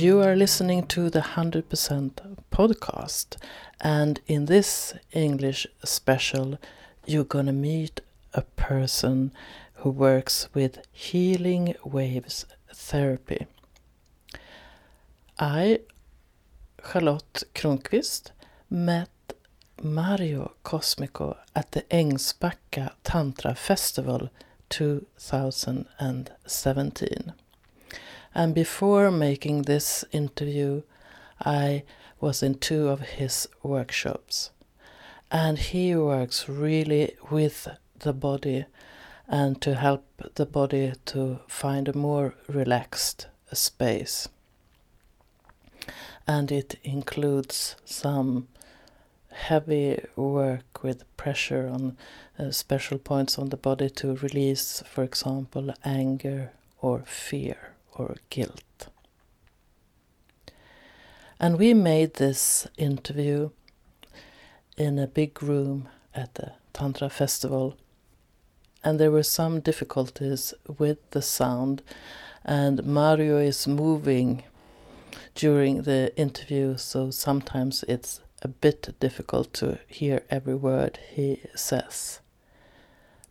You are listening to the 100% podcast, and in this English special, you're gonna meet a person who works with healing waves therapy. I, Charlotte Kronqvist, met Mario Cosmico at the Ängsbacka Tantra Festival 2017. And before making this interview, I was in two of his workshops. And he works really with the body and to help the body to find a more relaxed space. And it includes some heavy work with pressure on uh, special points on the body to release, for example, anger or fear or guilt. And we made this interview in a big room at the Tantra Festival, and there were some difficulties with the sound, and Mario is moving during the interview, so sometimes it's a bit difficult to hear every word he says.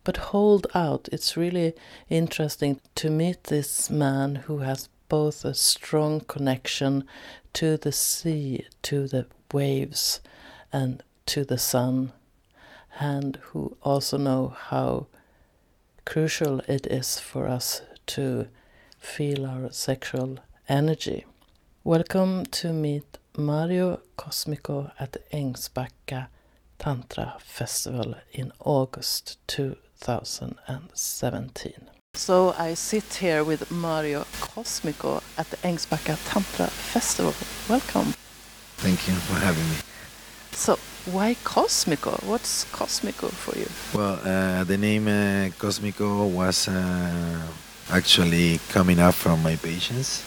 But hold out, it's really interesting to meet this man who has both a strong connection to the sea, to the waves, and to the sun, and who also know how crucial it is for us to feel our sexual energy. Welcome to meet Mario Cosmico at the Ängsbacka Tantra Festival in August 2017. So I sit here with Mario Cosmico at the Ängsbacka Tantra Festival. Welcome. Thank you for having me. So, why Cosmico? What's Cosmico for you? Well, uh, the name uh, Cosmico was uh, actually coming up from my patients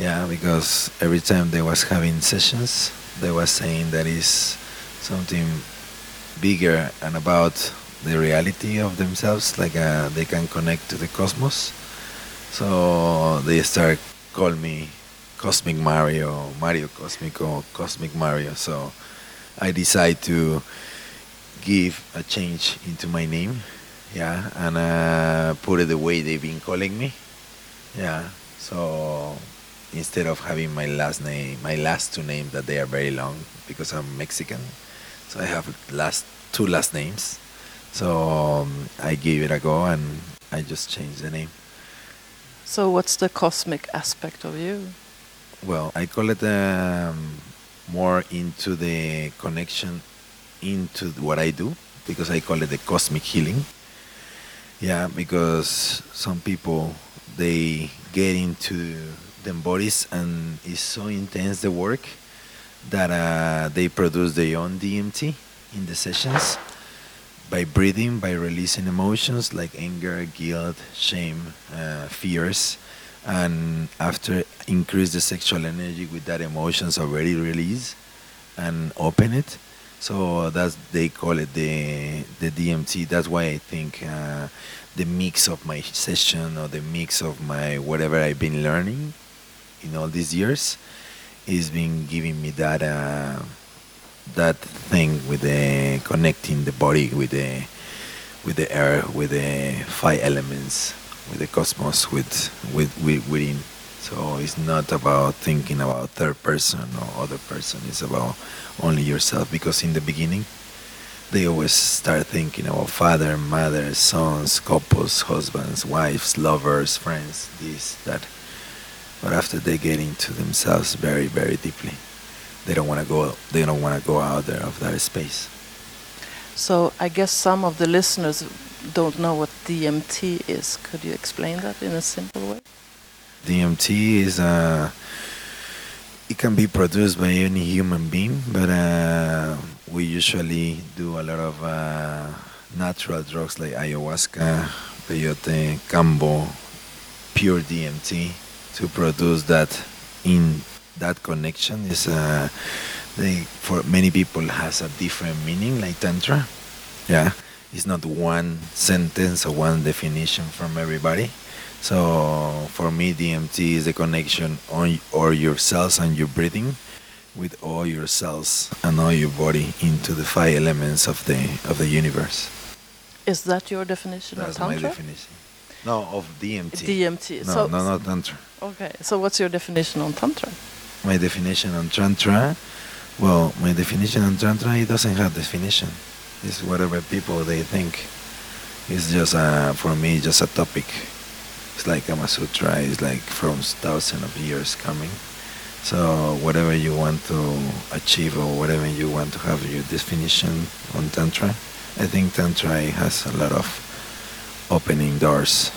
yeah, because every time they was having sessions, they was saying that is something bigger and about the reality of themselves, like uh, they can connect to the cosmos. So they start call me Cosmic Mario, Mario Cosmico, Cosmic Mario. So I decide to give a change into my name, yeah, and uh, put it the way they've been calling me, yeah. So instead of having my last name, my last two names that they are very long because I'm Mexican. So I have last two last names. So um, I gave it a go and I just changed the name. So what's the cosmic aspect of you? Well, I call it um, more into the connection into what I do because I call it the cosmic healing. Yeah, because some people they get into them bodies and it's so intense the work that uh, they produce their own DMT in the sessions by breathing, by releasing emotions like anger, guilt, shame, uh, fears, and after increase the sexual energy with that emotions already released and open it. So that's they call it the the DMT. That's why I think uh, the mix of my session or the mix of my whatever I've been learning in all these years is been giving me that uh, that thing with the connecting the body with the with the air with the five elements with the cosmos with with, with within. So it's not about thinking about third person or other person. It's about only yourself. Because in the beginning they always start thinking about father mother sons couples husbands wives lovers friends this that. But after they get into themselves very very deeply they don't want to go they don't want to go out there of that space. So i guess some of the listeners don't know what dmt is. Could you explain that in a simple way? Dmt is uh, it can be produced by any human being but uh, we usually do a lot of uh, natural drugs like ayahuasca peyote kambo pure dmt to produce that in that connection is uh, they, for many people has a different meaning like tantra yeah it's not one sentence or one definition from everybody So for me, DMT is the connection on or your cells and your breathing with all your cells and all your body into the five elements of the of the universe. Is that your definition That's of my tantra? definition. No, of DMT. DMT. No, so, no, not tantra. Okay. So what's your definition on tantra? My definition on tantra, well, my definition on tantra it doesn't have definition. It's whatever people they think. It's just uh, for me just a topic. It's like Kama Sutra. It's like from thousands of years coming. So whatever you want to achieve or whatever you want to have your definition on tantra, I think tantra has a lot of opening doors.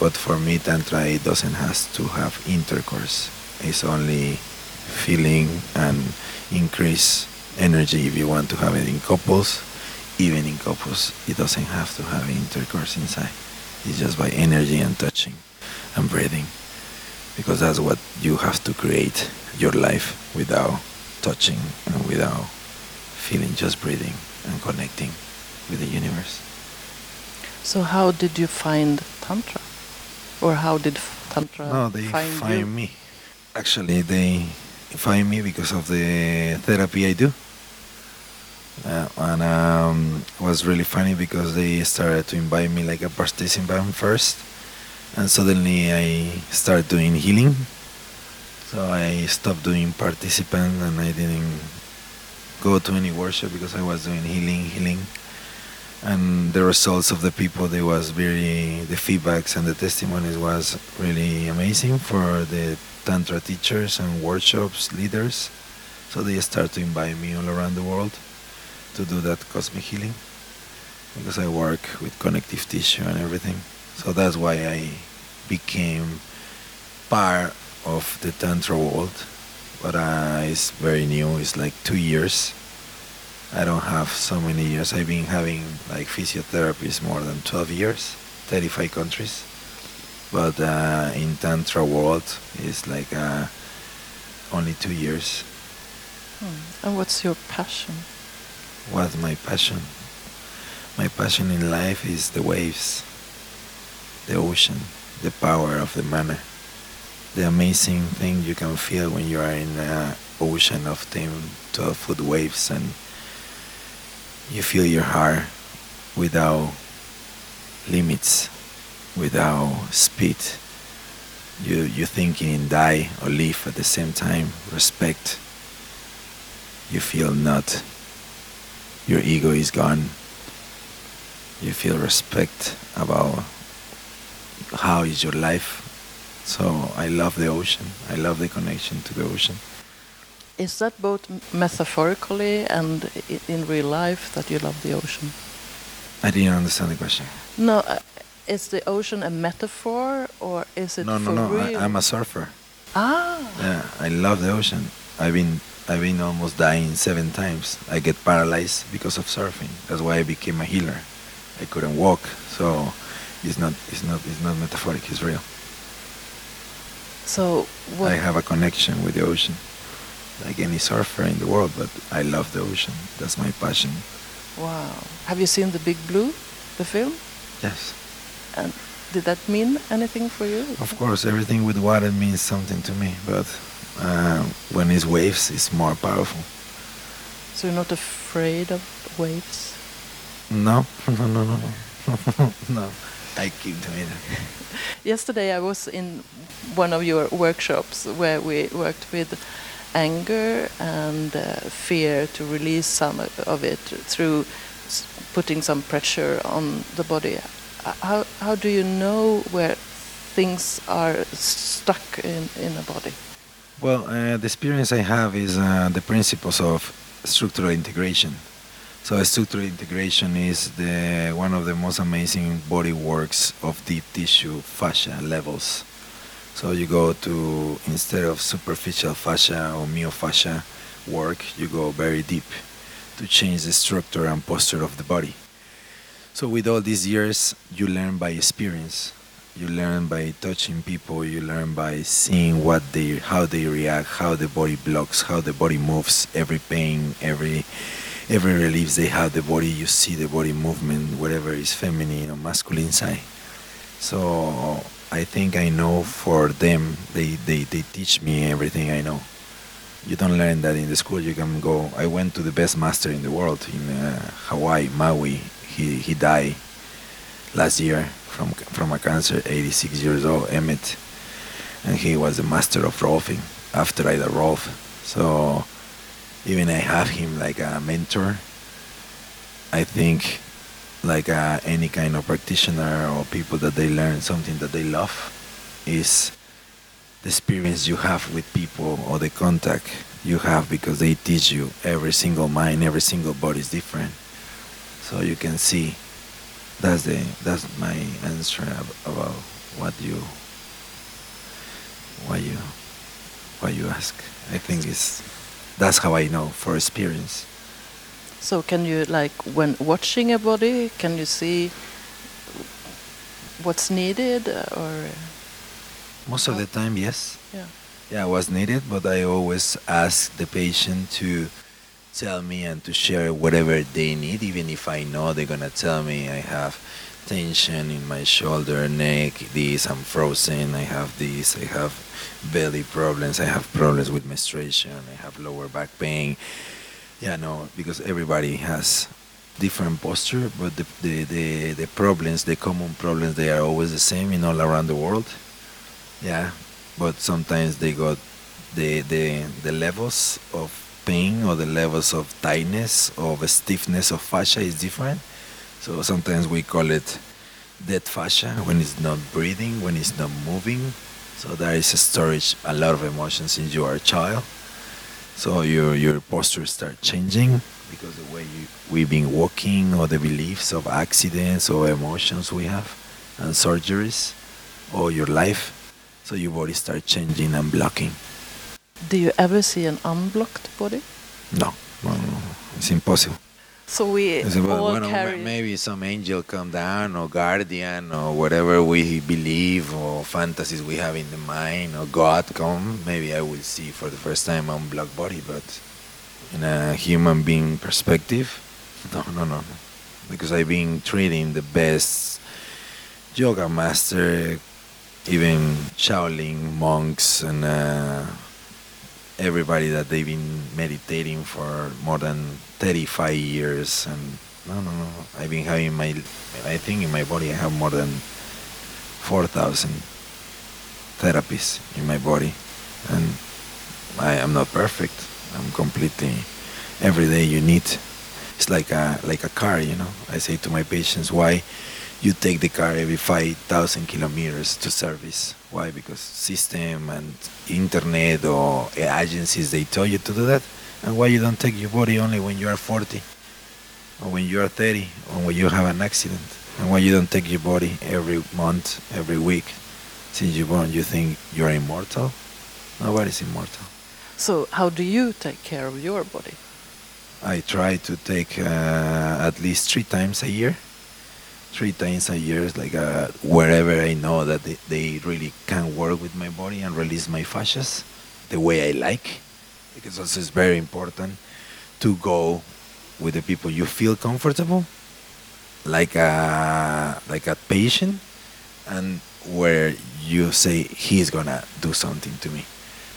But for me, tantra it doesn't has to have intercourse. It's only feeling and increase energy if you want to have it in couples. Even in couples, it doesn't have to have intercourse inside. It's just by energy and touching and breathing. Because that's what you have to create your life without touching and without feeling, just breathing and connecting with the universe. So how did you find tantra, or how did f- tantra No, they find, find, you? me. Actually, they find me because of the therapy I do. Uh, and um, it was really funny because they started to invite me like a participant first, and suddenly I started doing healing. So I stopped doing participant and I didn't go to any workshop because I was doing healing, healing. And the results of the people, they was very, the feedbacks and the testimonies was really amazing for the tantra teachers and workshops leaders. So they start to invite me all around the world to do that cosmic healing because I work with connective tissue and everything. So that's why I became part of the tantra world. But uh, it's very new. It's like two years. I don't have so many years. I've been having like physiotherapies more than 12 years, 35 countries. But uh, in tantra world, it's like uh, only two years. Hmm. And what's your passion? What's my passion? My passion in life is the waves, the ocean, the power of the mana, the amazing thing you can feel when you are in an ocean of 10, 12 foot waves and you feel your heart without limits, without speed. You, you thinking in die or live at the same time, respect. You feel not your ego is gone. You feel respect about how is your life. So I love the ocean. I love the connection to the ocean. Is that both metaphorically and in real life that you love the ocean? I didn't understand the question. No, is the ocean a metaphor or is it no, for no, no. real? I, I'm a surfer. ah, Yeah, I love the ocean. I've been I've been almost dying seven times. I get paralyzed because of surfing. That's why I became a healer. I couldn't walk, so it's not it's not it's not metaphoric. It's real. so what? I have a connection with the ocean, like any surfer in the world. But I love the ocean. That's my passion. Wow. Have you seen The Big Blue, the film? Yes, And did that mean anything for you? of course. Everything with water means something to me, but uh, when it's waves, it's more powerful. So you're not afraid of waves? No, no, no, no, no, no. I keep doing it. Yesterday I was in one of your workshops where we worked with anger and uh, fear to release some of it through putting some pressure on the body. Uh, How, how do you know where things are stuck in, in a body? Well, uh, the experience I have is uh, the principles of structural integration. So, structural integration is the one of the most amazing body works of deep tissue fascia levels. So you go to instead of superficial fascia or myofascia work, you go very deep to change the structure and posture of the body. So with all these years, you learn by experience. You learn by touching people. You learn by seeing what they, how they react, how the body blocks, how the body moves. Every pain, every, every relief they have the body. You see the body movement, whatever is feminine or masculine side. So I think I know for them. They, they, they teach me everything I know. You don't learn that in the school. You can go. I went to the best master in the world in uh, Hawaii, Maui. He, he died last year from, from a cancer, 86 years old, Emmett. And he was the master of rolfing after I did Rolf. So even I have him like a mentor. I think like uh, any kind of practitioner or people that they learn something that they love is the experience you have with people or the contact you have because they teach you every single mind every single body is different so you can see that's the that's my answer about what you what you what you ask i think is that's how i know for experience so can you like when watching a body, can you see what's needed uh, or? Most of the time, yes. Yeah. Yeah, what's needed, but I always ask the patient to tell me and to share whatever they need, even if I know they're gonna tell me I have tension in my shoulder, neck, this, I'm frozen, I have this, I have belly problems, I have problems with menstruation, I have lower back pain yeah, no, because everybody has different posture, but the, the, the, the problems, the common problems, they are always the same in all around the world. Yeah, but sometimes they got the, the, the levels of pain or the levels of tightness or the stiffness of fascia is different. So sometimes we call it dead fascia when it's not breathing, when it's not moving. So there is a storage, a lot of emotions since you are a child. So your your posture start changing because the way you, we've been walking or the beliefs of accidents or emotions we have and surgeries or your life. So your body start changing and blocking. Do you ever see an unblocked body? No, no, no, it's impossible. So we all carry. Maybe some angel come down, or guardian, or whatever we believe, or fantasies we have in the mind, or God come. Maybe I will see for the first time unblocked body, but in a human being perspective, no, no, no, no. Because I've been treating the best yoga master, even Shaolin monks, and. Uh, everybody that they've been meditating for more than 35 years and no no no. I've been having my i think in my body i have more than 4000 therapies in my body and i am not perfect. I'm completely every day you need it's like a like a car you know. I say to my patients why you take the car every 5000 kilometers to service why? Because system and internet or agencies they tell you to do that. And why you don't take your body only when you are 40 or when you are 30 or when you have an accident? And why you don't take your body every month, every week? Since you're born, you think you're immortal? Nobody's immortal. So how do you take care of your body? I try to take uh, at least three times a year three times a year, like uh, wherever I know that they, they, really can work with my body and release my fascias the way I like, because also it's very important to go with the people you feel comfortable, like a like a patient, and where you say he's gonna do something to me,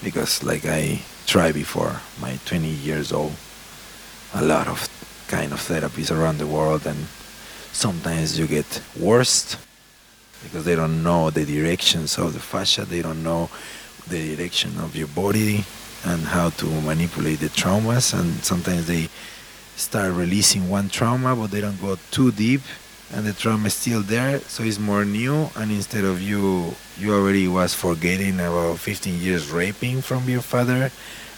because like I tried before, my 20 years old, a lot of kind of therapies around the world and Sometimes you get worse because they don't know the directions of the fascia, they don't know the direction of your body and how to manipulate the traumas and sometimes they start releasing one trauma but they don't go too deep and the trauma is still there so it's more new and instead of you you already was forgetting about 15 years raping from your father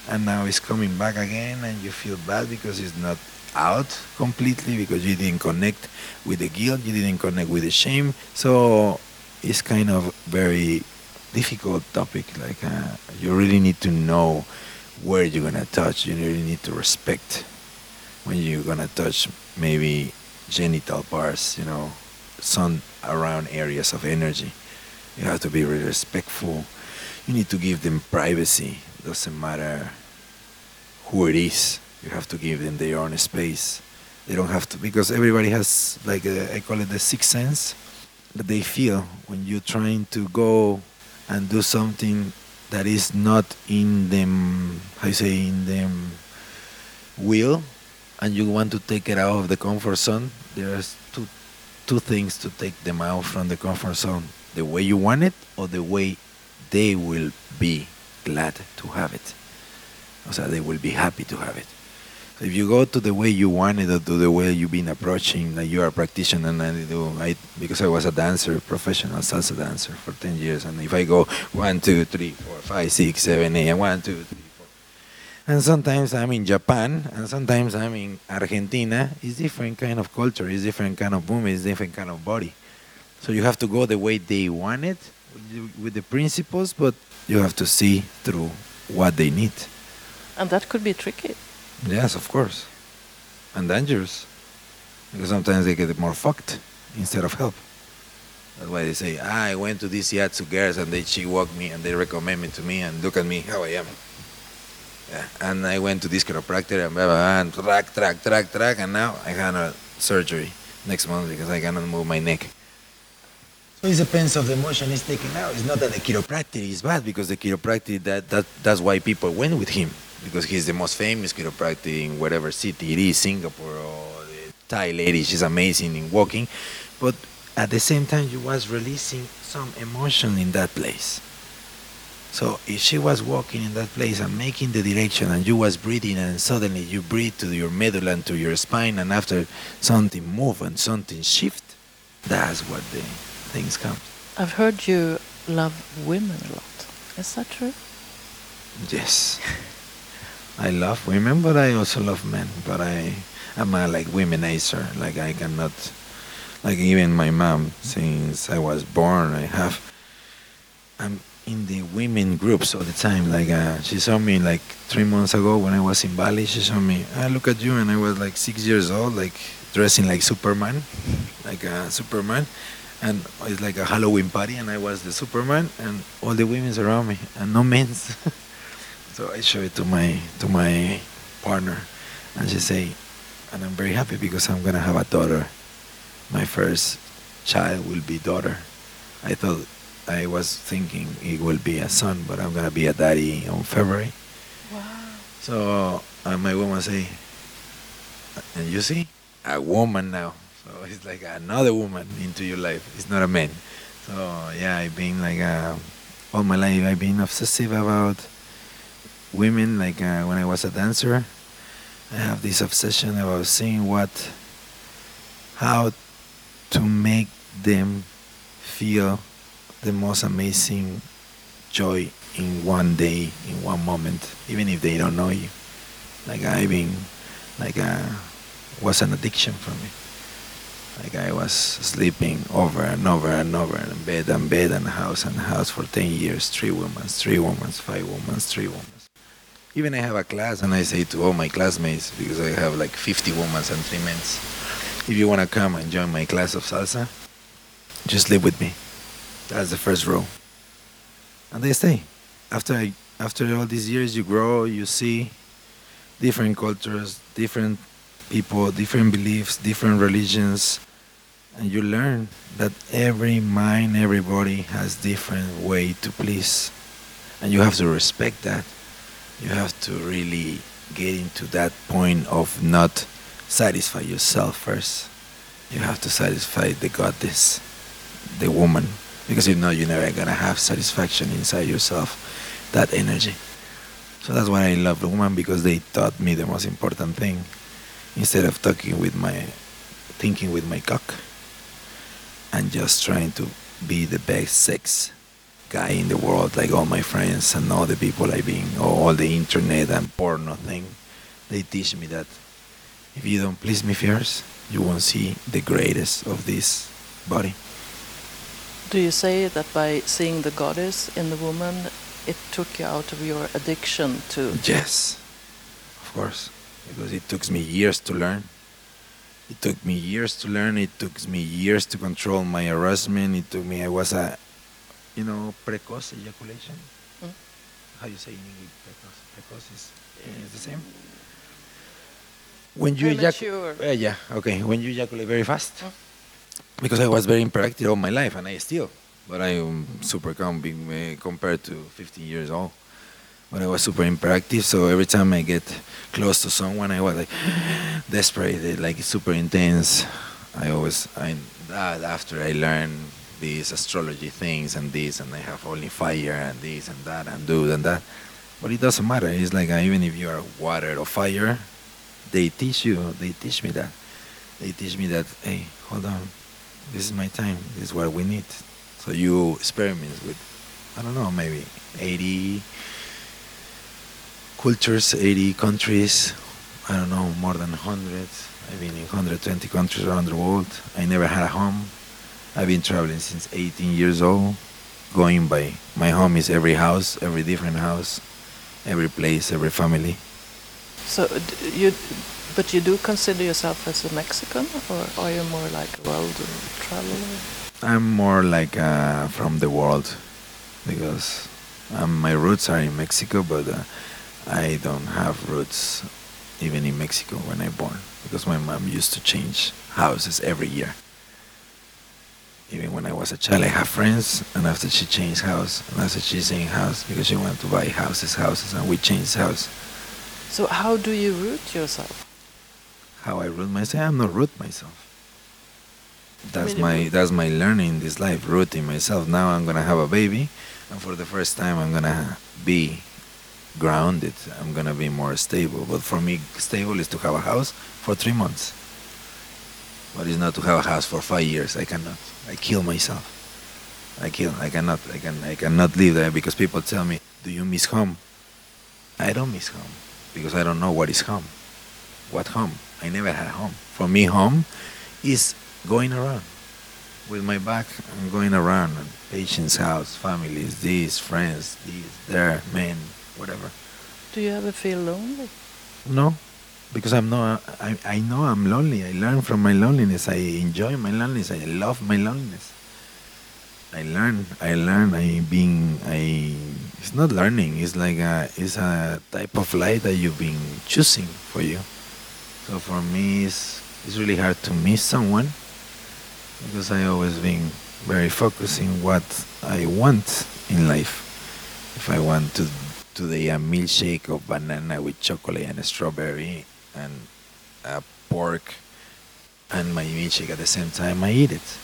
and now it's coming back again and you feel bad because it's not out completely because you didn't connect with the guilt, you didn't connect with the shame. So it's kind of very difficult topic. Like uh, you really need to know where you're gonna touch. You really need to respect when you're gonna touch maybe genital parts. You know, some around areas of energy. You have to be really respectful. You need to give them privacy. Doesn't matter who it is you have to give them their own space. They don't have to because everybody has like a, I call it the sixth sense. that they feel when you're trying to go and do something that is not in them how you say in them will and you want to take it out of the comfort zone there's two two things to take them out from the comfort zone the way you want it or the way they will be glad to have it so they will be happy to have it if you go to the way you want it or to the way you've been approaching, like you are a practitioner and I do, I, because I was a dancer, professional salsa dancer for 10 years, and if I go one, two, three, four, five, six, seven, eight, one, two, three, four, and sometimes I'm in Japan, and sometimes I'm in Argentina, it's different kind of culture, it's different kind of movement, it's different kind of body. So you have to go the way they want it with the principles, but you have to see through what they need. And that could be tricky. Yes, of course. And dangerous. Because sometimes they get more fucked instead of help. That's why they say, ah, I went to this Yatsu girls and they she walk me and they recommend me to me and look at me how I am. Yeah. And I went to this chiropractor and blah, blah, blah, and track, track, track, track, and now I had a surgery next month because I cannot move my neck. So it depends of the emotion is taken out. It's not that the chiropractor is bad because the chiropractor that, that that's why people went with him because he's the most famous chiropractor in whatever city it is, Singapore or the Thai lady. She's amazing in walking, but at the same time, you was releasing some emotion in that place. So if she was walking in that place and making the direction, and you was breathing, and suddenly you breathe to your medulla and to your spine, and after something move and something shift, that's what the things come. I've heard you love women a lot. Is that true? Yes. I love women, but I also love men. But I, I'm a like womanizer. Like I cannot, like even my mom, since I was born, I have, I'm in the women groups all the time. Like uh, she saw me like three months ago when I was in Bali. She saw me. I look at you, and I was like six years old, like dressing like Superman, like a Superman. And it's like a Halloween party, and I was the Superman, and all the women's around me, and no men's. So I show it to my to my partner, and she say, and I'm very happy because I'm gonna have a daughter. My first child will be daughter. I thought I was thinking it will be a son, but I'm gonna be a daddy on February. Wow. So uh, my woman say, and you see, a woman now. So it's like another woman into your life. It's not a man. So yeah, I've been like uh, all my life. I've been obsessive about women like uh, when I was a dancer. I have this obsession about seeing what, how to make them feel the most amazing joy in one day, in one moment, even if they don't know you. Like I've been, like uh, was an addiction for me. Like I was sleeping over and over and over in bed and bed and house and house for 10 years, three women, three women, five women, three women. Even I have a class and I say to all my classmates, because I have like 50 women and three men, if you want to come and join my class of salsa, just live with me. That's the first rule. And they stay. After, after all these years, you grow, you see different cultures, different people, different beliefs, different religions, and you learn that every mind, everybody has different way to please, and you have to respect that you have to really get into that point of not satisfy yourself first. You have to satisfy the goddess, the woman, because if not, you're never gonna have satisfaction inside yourself, that energy. So that's why I love the woman because they taught me the most important thing. Instead of talking with my, thinking with my cock, and just trying to be the best sex guy in the world, like all my friends and all the people I've been, all the internet and porno thing, they teach me that if you don't please me first, you won't see the greatest of this body. Do you say that by seeing the goddess in the woman, it took you out of your addiction to? Yes, of course, because it took me years to learn. It took me years to learn. It took me years to control my harassment. It took me. I was a you know, precoce ejaculation. Mm. How you say in English precoce? Precoce is, is the same. When you ejaculate, uh, yeah, okay. When you ejaculate very fast, mm. because I was very hyperactive all my life, and I still, but I am super calm being, uh, compared to 15 years old. But I was super hyperactive, so every time I get close to someone, I was like desperate, like super intense. I always, I that after I learned these astrology things and this, and I have only fire and this and that and do and that. But it doesn't matter. It's like uh, even if you are water or fire, they teach you. They teach me that. They teach me that. Hey, hold on. This is my time. This is what we need. So you experiment with, I don't know, maybe 80 cultures, 80 countries. I don't know, more than 100. I've been in 120 countries around the world. I never had a home. I've been traveling since 18 years old, going by my home is every house, every different house, every place, every family. So you, but you do consider yourself as a Mexican, or are you more like a world traveler? I'm more like uh, from the world, because um, my roots are in Mexico, but uh, I don't have roots even in Mexico when I born, because my mom used to change houses every year. Even when I was a child, I had friends, and after she changed house, and after she changed house, because she wanted to buy houses, houses, and we changed house. So how do you root yourself? How I root myself? I'm not root myself. That's my that's my learning in this life, rooting myself. Now I'm gonna have a baby, and for the first time I'm gonna be grounded. I'm gonna be more stable. But for me, stable is to have a house for three months. But it's not to have a house for five years. I cannot. I kill myself. I kill. I cannot. I can. I cannot live there because people tell me, "Do you miss home?" I don't miss home because I don't know what is home. What home? I never had a home. For me, home is going around with my back. I'm going around. Patients' house, families, these friends, these, there, men, whatever. Do you ever feel lonely? No, because I'm not. I I know I'm lonely. I learn from my loneliness. I enjoy my loneliness. I love my loneliness. I learn. I learn. I being. I. It's not learning. It's like a. It's a type of life that you've been choosing for you. So for me, it's it's really hard to miss someone because I always been very focusing what I want in life. If I want to today a milkshake of banana with chocolate and strawberry and a pork and my milkshake at the same time I eat it.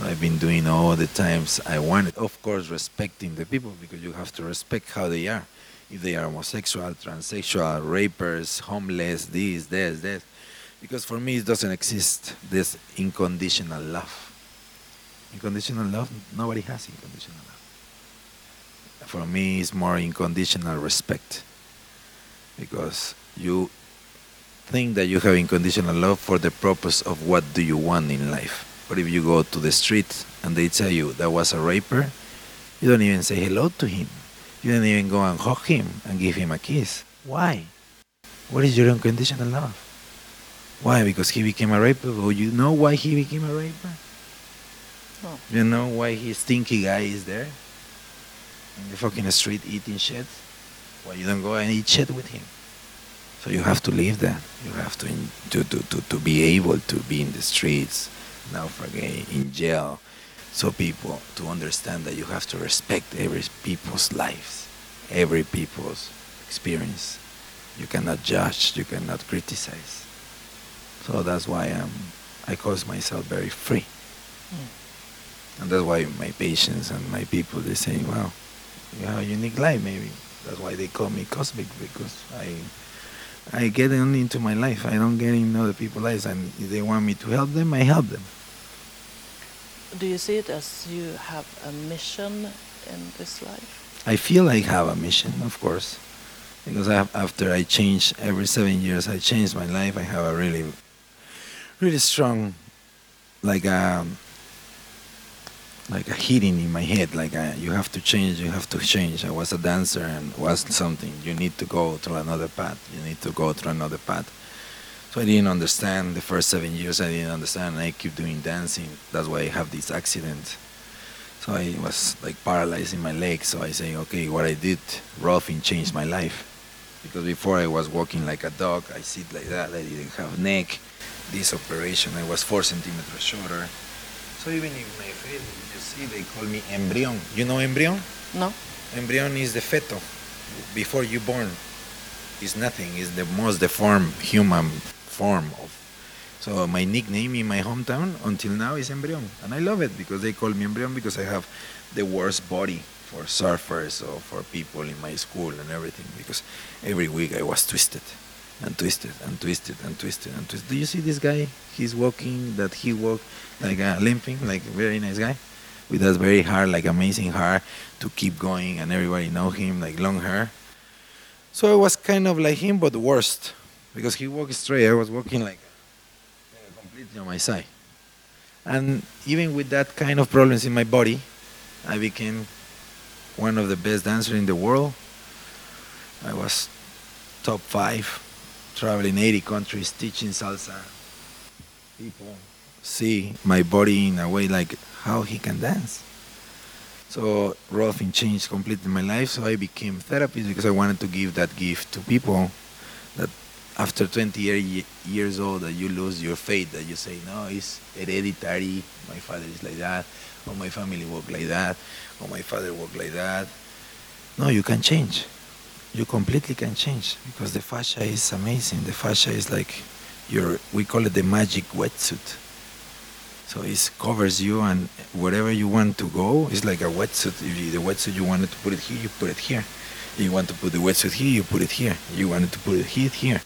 I've been doing all the times I wanted. Of course, respecting the people because you have to respect how they are. If they are homosexual, transsexual, rapers, homeless, this, this, this. Because for me, it doesn't exist this unconditional love. Unconditional love, nobody has unconditional love for me it's more unconditional respect because you think that you have unconditional love for the purpose of what do you want in life. But if you go to the street and they tell you that was a raper you don't even say hello to him. You don't even go and hug him and give him a kiss. Why? What is your unconditional love? Why? Because he became a raper well you know why he became a raper oh. you know why his stinky guy is there? In the fucking street eating shit, why you don't go and eat shit with him? So you have to live that. You have to, in, to, to, to, to be able to be in the streets, now forget in jail, so people to understand that you have to respect every people's lives, every people's experience. You cannot judge, you cannot criticize. So that's why I'm, I call myself very free. Mm. And that's why my patients and my people, they say, well, you have a unique life maybe that's why they call me cosmic because i i get only into my life. I don't get in other people's lives and if they want me to help them i help them. Do you see it as you have a mission in this life? I feel i have a mission of course because I have, after i change every seven years i change my life i have a really really strong like um, like a hitting in my head like uh, you have to change you have to change. I was a dancer and was something. You need to go through another path. You need to go through another path. So i didn't understand the first seven years. I didn't understand. And i keep doing dancing. That's why i have this accident. So i was like paralyzed in my legs. So i say okay what i did Rolfing changed my life. Because before i was walking like a dog. I sit like that. I didn't have neck. This operation i was four centimeters shorter. So even in my you see, they call me embryon. You know embryon? No. Embryon is the feto before you born. It's nothing. It's the most deformed human form of. So my nickname in my hometown until now is embryon, and I love it because they call me embryon because I have the worst body for surfers or for people in my school and everything because every week I was twisted and twisted and twisted and twisted and twisted. Do you see this guy? He's walking that he walk like uh, limping, like very nice guy with that very hard, like amazing hair to keep going, and everybody know him like long hair. So I was kind of like him, but worst because he walked straight. I was walking like completely on my side, and even with that kind of problems in my body, I became one of the best dancers in the world. I was top five traveling 80 countries teaching salsa. People see my body in a way like how he can dance. So Rolfing changed completely my life. So I became therapist because I wanted to give that gift to people that after 20 years old that you lose your faith that you say no it's hereditary my father is like that or my family work like that or my father work like that no you can change you completely can change because the fascia is amazing. The fascia is like your we call it the magic wetsuit. So it covers you and wherever you want to go, it's like a wetsuit. If you, the wetsuit you wanted to put it here, you put it here. You want to put the wetsuit here, you put it here. You wanted to put it here, here.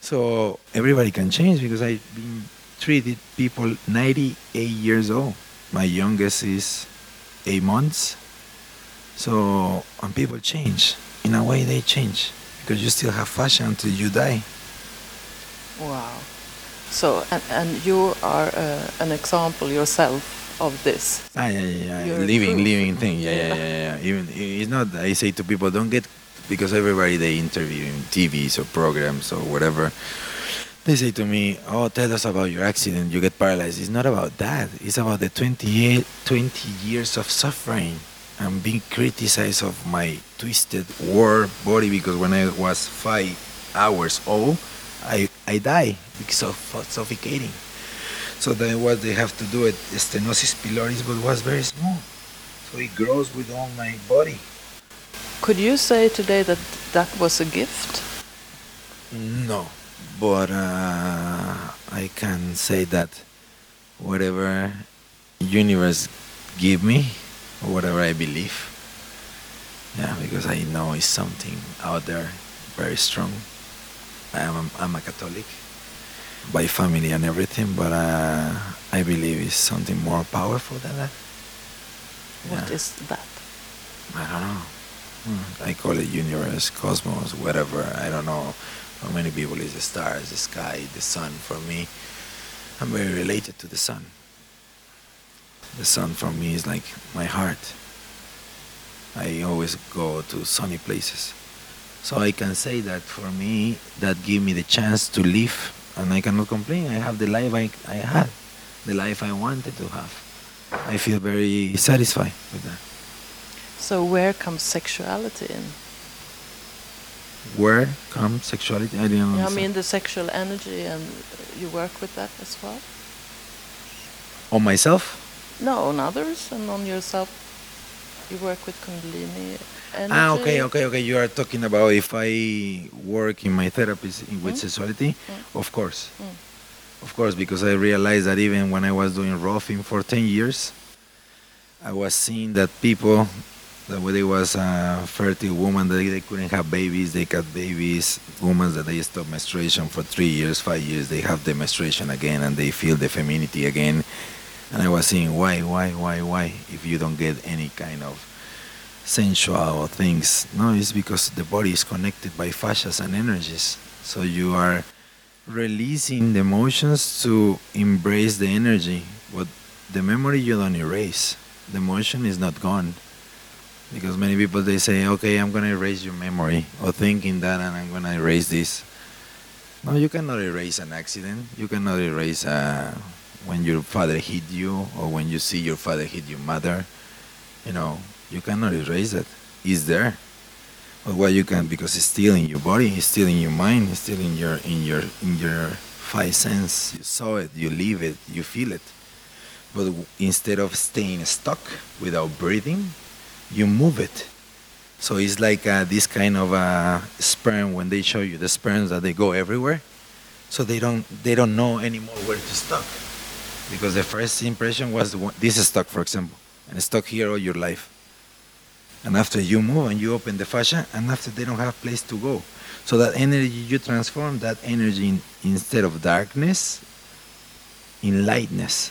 So everybody can change because I've been treated people 98 years old. My youngest is eight months. So and people change in a way they change because you still have fascia until you die. Wow. So, and, and you are uh, an example yourself of this. Ah, yeah, yeah, yeah. living, living thing. Yeah, yeah, yeah, yeah. Even it's not. I say to people, don't get because everybody they interview in TVs or programs or whatever. They say to me, "Oh, tell us about your accident. You get paralyzed." It's not about that. It's about the 28, 20 years of suffering I'm being criticized of my twisted war body because when I was five hours old, I I die because of suffocating. So then what they have to do it stenosis pyloris, but was very small, so it grows with all my body. Could you say today that that was a gift? No, but uh, I can say that whatever universe give me or whatever I believe. Yeah, because I know it's something out there very strong. I am I'm a Catholic by family and everything, but uh, I believe it's something more powerful than that. What yeah. is that? I don't know. Hmm. I call it universe, cosmos, whatever. I don't know how many people is the stars, the sky, the sun. For me, I'm very related to the sun the sun for me is like my heart. I always go to sunny places. So I can say that for me, that gave me the chance to live, and I cannot complain. I have the life I, I had, the life I wanted to have. I feel very satisfied with that. So where comes sexuality in? Where comes sexuality? I didn't yeah, I mean the sexual energy, and you work with that as well. On myself? No, on others and on yourself. You work with Kundalini energy. Ah, okay, okay, okay. You are talking about if I work in my therapy with mm. sexuality? Mm. Of course. Mm. Of course, because I realized that even when I was doing Rolfing for 10 years, I was seeing that people, that when they was a fertile woman, that they couldn't have babies, they got babies, women that they stop menstruation for three years, five years, they have the menstruation again and they feel the femininity again and I was saying, why, why, why, why? If you don't get any kind of sensual things, no, it's because the body is connected by fascias and energies. So you are releasing the emotions to embrace the energy. But the memory you don't erase. The emotion is not gone. Because many people they say, okay, I'm gonna erase your memory, or thinking that, and I'm gonna erase this. No, you cannot erase an accident. You cannot erase a when your father hit you or when you see your father hit your mother, you know, you cannot erase it. It's there. But what you can because it's still in your body, it's still in your mind, it's still in your in your in your five sense. You saw it, you live it, you feel it. But instead of staying stuck without breathing, you move it. So it's like uh, this kind of uh, sperm when they show you the sperms that they go everywhere. So they don't they don't know anymore where to stop because the first impression was this is stuck, for example, and stuck here all your life. And after you move and you open the fascia, and after they don't have place to go. So that energy you transform that energy in, instead of darkness in lightness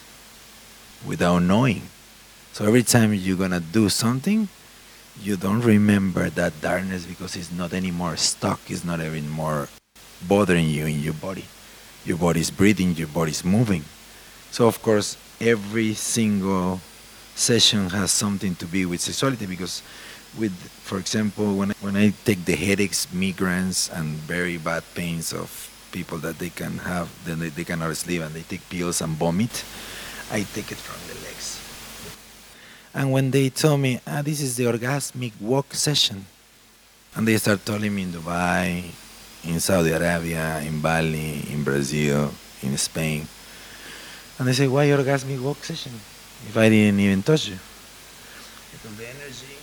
without knowing. So every time you're gonna do something, you don't remember that darkness because it's not anymore stuck, it's not anymore bothering you in your body. Your body's breathing, your body's moving. So of course every single session has something to be with sexuality because with for example when I, when I take the headaches, migraines and very bad pains of people that they can have then they, they cannot sleep and they take pills and vomit, I take it from the legs. And when they tell me, ah, this is the orgasmic walk session, and they start telling me in Dubai, in Saudi Arabia, in Bali, in Brazil, in Spain, and they say, why orgasmic walk session if I didn't even touch you? Because the energy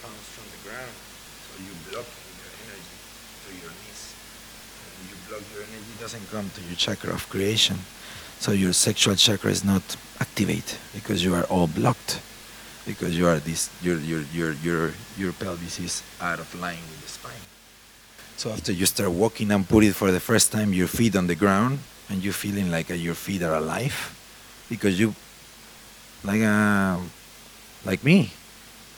comes from the ground, so you block your energy to your knees. When you block your energy, doesn't come to your chakra of creation. So your sexual chakra is not activate because you are all blocked. Because you are this your your your your your pelvis is out of line with the spine. So after you start walking and put it for the first time your feet on the ground and you feeling like uh, your feet are alive because you like uh, like me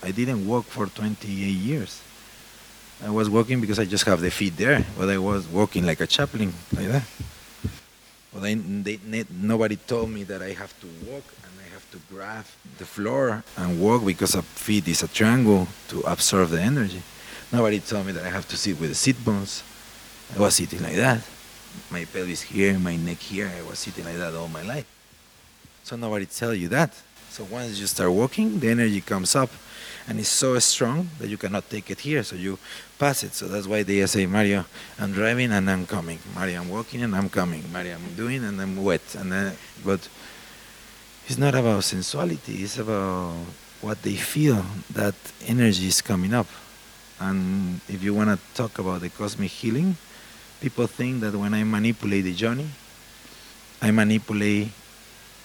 I didn't walk for 28 years I was walking because I just have the feet there but I was walking like a Chaplin like that but I, they, nobody told me that I have to walk and I have to grab the floor and walk because a feet is a triangle to absorb the energy Nobody told me that I have to sit with the sit bones. I was sitting like that. My pelvis here, my neck here. I was sitting like that all my life. So nobody tell you that. So once you start walking, the energy comes up and it's so strong that you cannot take it here. So you pass it. So that's why they say, Mario, I'm driving and I'm coming. Mario, I'm walking and I'm coming. Mario, I'm doing and I'm wet. And then, but it's not about sensuality. It's about what they feel. That energy is coming up. And if you want to talk about the cosmic healing, people think that when I manipulate the yoni, I manipulate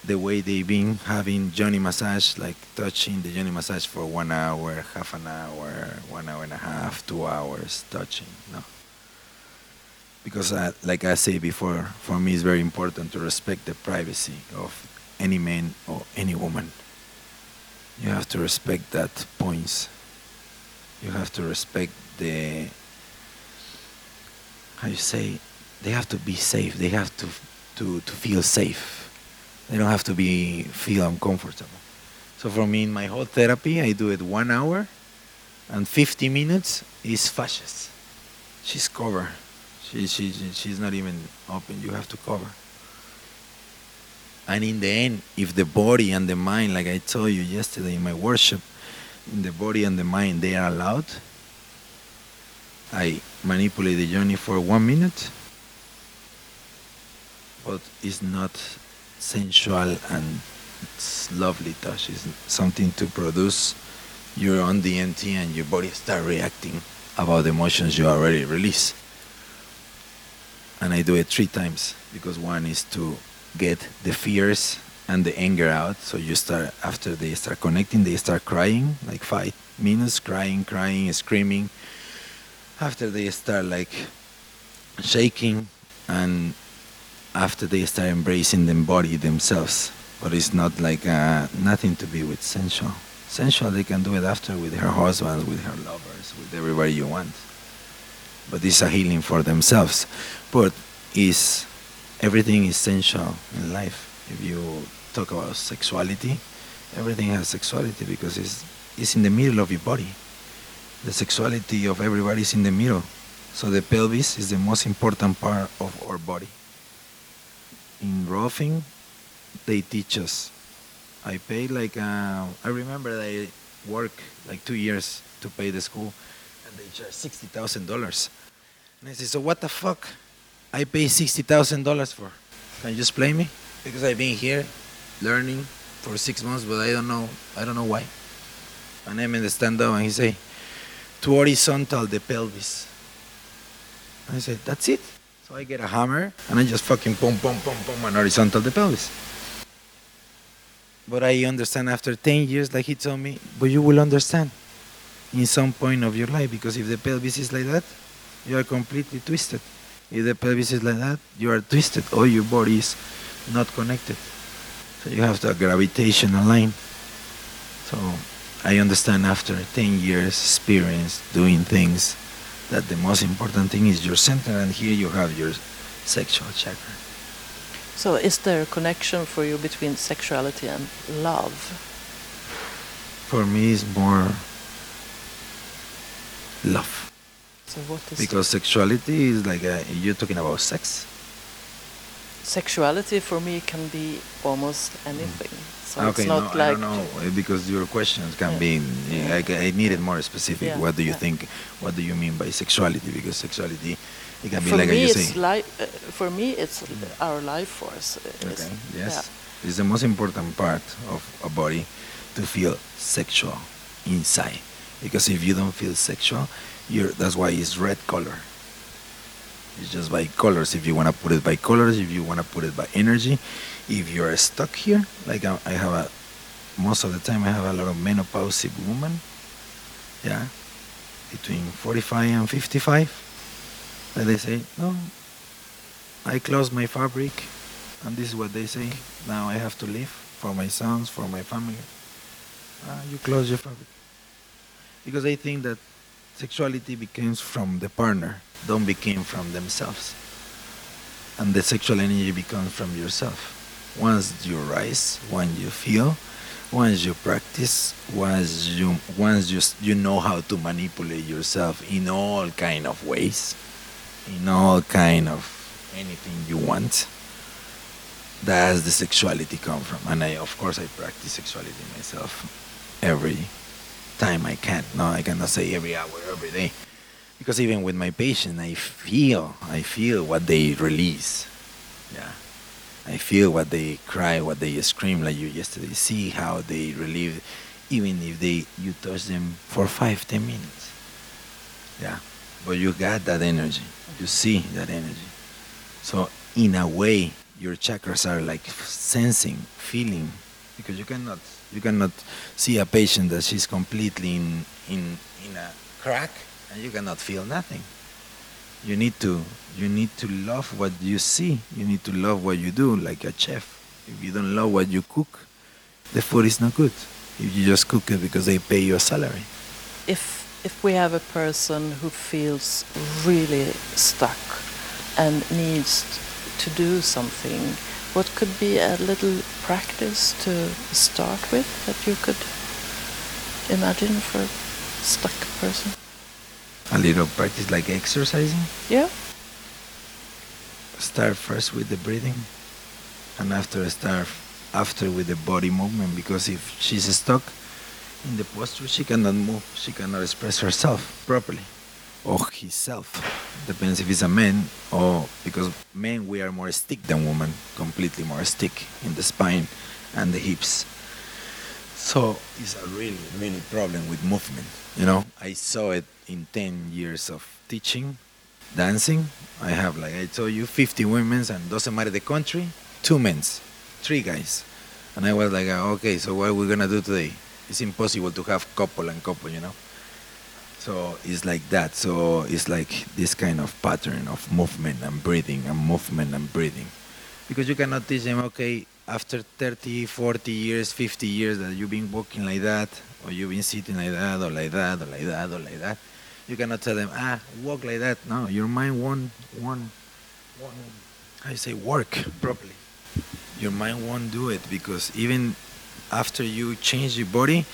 the way they've been having yoni massage, like touching the yoni massage for one hour, half an hour, one hour and a half, two hours, touching. No. Because, uh, like I say before, for me it's very important to respect the privacy of any man or any woman. You have to respect that points you have to respect the how you say they have to be safe. They have to to to feel safe. They don't have to be feel uncomfortable. So for me in my whole therapy i do it one hour and 50 minutes is fascias she's covered. She, she she's not even open. You have to cover. And in the end if the body and the mind like i told you yesterday in my worship in the body and the mind they are allowed. I manipulate the journey for one minute, but it's not sensual and it's lovely touch. It's something to produce your own DMT and your body start reacting about the emotions you already release. And I do it three times because one is to get the fears and the anger out. So you start after they start connecting, they start crying like five minutes, crying, crying, screaming. After they start like shaking, and after they start embracing the body themselves, but it's not like uh, nothing to be with sensual. Sensual, they can do it after with her husbands, with her lovers, with everybody you want. But it's a healing for themselves. But is everything is sensual in life. If you talk about sexuality, everything has sexuality because it's, it's in the middle of your body. The sexuality of everybody is in the middle. So the pelvis is the most important part of our body. In Rolfing, they teach us. I paid like, uh, I remember I worked like two years to pay the school and they charge $60,000. And I said, so what the fuck? I pay $60,000 for. Can you explain me? Because I've been here learning for six months, but I don't know. I don't know why. And I'm in the stand up, and he say, to horizontal the pelvis. I said, that's it. So I get a hammer and I just fucking pum pum pum pum and horizontal the pelvis. But I understand after 10 years, like he told me, but you will understand in some point of your life because if the pelvis is like that, you are completely twisted. If the pelvis is like that, you are twisted or your body is not connected. So you have the gravitational line. So I understand after 10 years experience doing things that the most important thing is your center and here you have your sexual chakra. So is there a connection for you between sexuality and love? For me it's more love. So what is Because sexuality is like a, you're talking about sex. sexuality for me can be almost anything. So okay, it's not no, I don't know eh, because your questions can Yeah. be. Yeah. I, I needed more specific. Yeah, What do you think? What do you mean by sexuality? Because sexuality, it can be for like me you it's say. li- uh, for me it's our life force. is- Okay. Yes. It's the most important part of a body to feel sexual inside. Because if you don't feel sexual, you're, that's why it's red color. It's just by colors. If you want to put it by colors, if you want to put it by energy, if you're stuck here, like I, I have a, most of the time I have a lot of menopausal women, yeah, between 45 and 55, that they say, no, I close my fabric, and this is what they say. Now I have to leave for my sons, for my family. Ah, you close your fabric. Because they think that sexuality becomes from the partner, don't become from themselves. And the sexual energy becomes from yourself. Once you rise, once you feel, once you practice, once you once you you know how to manipulate yourself in all kind of ways, in all kind of anything you want, that's the sexuality come from. And I, of course, I practice sexuality myself every time I can. No, I cannot say every hour, every day, because even with my patient, I feel, I feel what they release. Yeah, I feel what they cry, what they scream, like you yesterday. See how they relieve, even if they you touch them for five, ten minutes. Yeah, but you got that energy. You see that energy. So in a way, your chakras are like sensing, feeling, because you cannot you cannot see a patient that she's completely in in in a crack and you cannot feel nothing. You need to you need to love what you see. You need to love what you do, like a chef. If you don't love what you cook, the food is not good. If you just cook it because they pay you a salary. if if we have a person who feels really stuck and needs to do something, what could be a little practice to start with that you could imagine for a stuck person? A little practice like exercising. Yeah. Start first with the breathing and after start after with the body movement because if she's stuck in the posture she cannot move she cannot express herself properly or himself depends if it's a man or because men we are more stick than women completely more stick in the spine and the hips. So it's a really really problem with movement you know? I saw it in 10 years of teaching dancing. I have, like I told you, 50 women's and doesn't matter the country, two men's, three guys. And I was like, ah, okay, so what are we gonna do today? It's impossible to have couple and couple, you know. So it's like that. So it's like this kind of pattern of movement and breathing and movement and breathing. Because you cannot teach them, okay, after 30, 40 years, 50 years that you've been walking like that, or you've been sitting like that, or like that, or like that, or like that. You cannot tell them, ah, walk like that. No, your mind won't, won't, won't I say, work properly. Your mind won't do it because even after you change your body,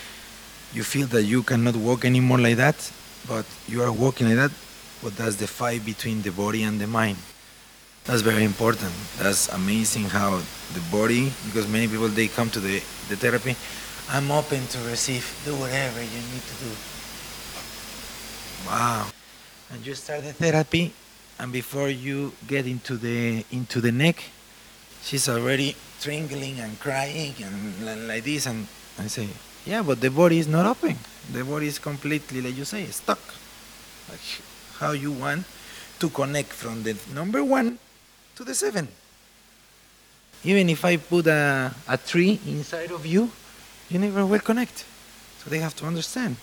you feel that you cannot walk anymore like that, but you are walking like that. But that's the fight between the body and the mind. That's very important. That's amazing how the body, because many people they come to the, the therapy, I'm open to receive, do whatever you need to do. Wow. And you start the therapy and before you get into the into the neck, she's already strangling and crying and like this. And I say, yeah, but the body is not open. The body is completely, like you say, stuck. Like how you want to connect from the number one to the seven. Even if I put a, a tree inside of you, you never will connect. So they have to understand.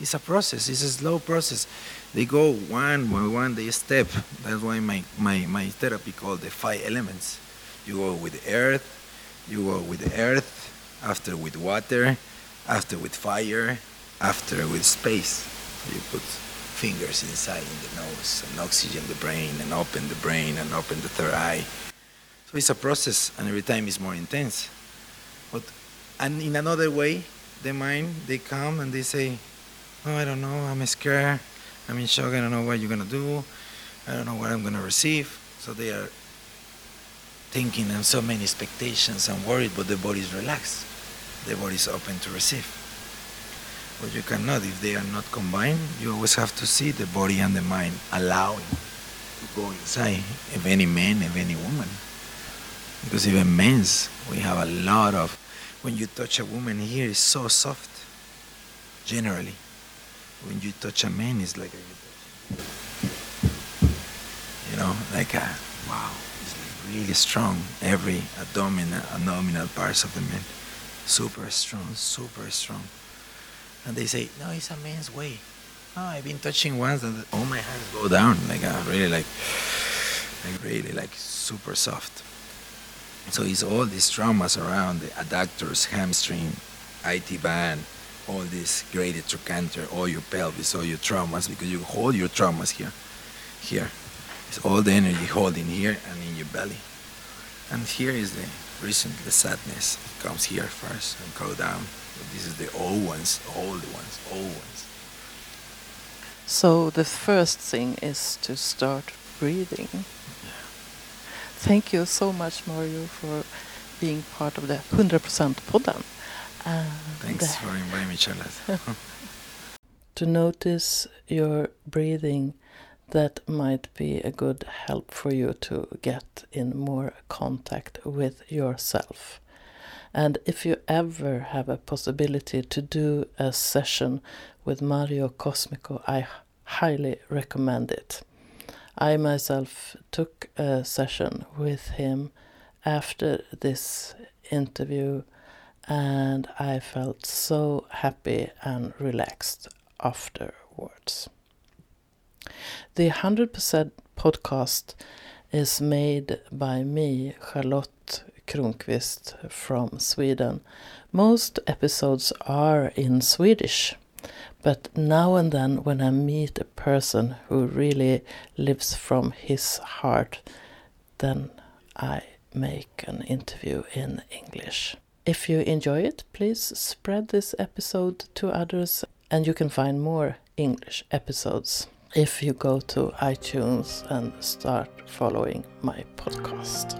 It's a process, it's a slow process. They go one by one, they step. That's why my, my, my therapy called the five elements. You go with earth, you go with earth, after with water, after with fire, after with space. You put fingers inside in the nose and oxygen the brain and open the brain and open the third eye. So it's a process and every time it's more intense. But and in another way, the mind they come and they say, Oh, I don't know, I'm scared, I'm in shock, I don't know what you're gonna do, I don't know what I'm gonna receive. So they are thinking and so many expectations and worried, but the body is relaxed. The body is open to receive. But you cannot, if they are not combined, you always have to see the body and the mind allowing to go inside, if any man, if any woman. Because even men's, we have a lot of, when you touch a woman here, it's so soft, generally. When you touch a man, it's like, you know, like a, wow, it's like really strong. Every abdominal, abdominal parts of the man, super strong, super strong. And they say, no, it's a man's way. No, I've been touching once and all my hands go down, like uh, really like, like really like super soft. So it's all these traumas around the adductors, hamstring, IT band, all this greater trochanter, all your pelvis, all your traumas, because you hold your traumas here. Here. It's all the energy holding here and in your belly. And here is the reason, the sadness. It comes here first and go down. But this is the old ones, old ones, old ones. So the first thing is to start breathing. Thank you so much, Mario, for being part of the 100% podden. And Thanks for inviting me, Charlotte. to notice your breathing, that might be a good help for you to get in more contact with yourself. And if you ever have a possibility to do a session with Mario Cosmico, I highly recommend it. I myself took a session with him after this interview and I felt so happy and relaxed afterwards. The 100% podcast is made by me, Charlotte Kronqvist from Sweden. Most episodes are in Swedish. But now and then, when I meet a person who really lives from his heart, then I make an interview in English. If you enjoy it, please spread this episode to others, and you can find more English episodes if you go to iTunes and start following my podcast.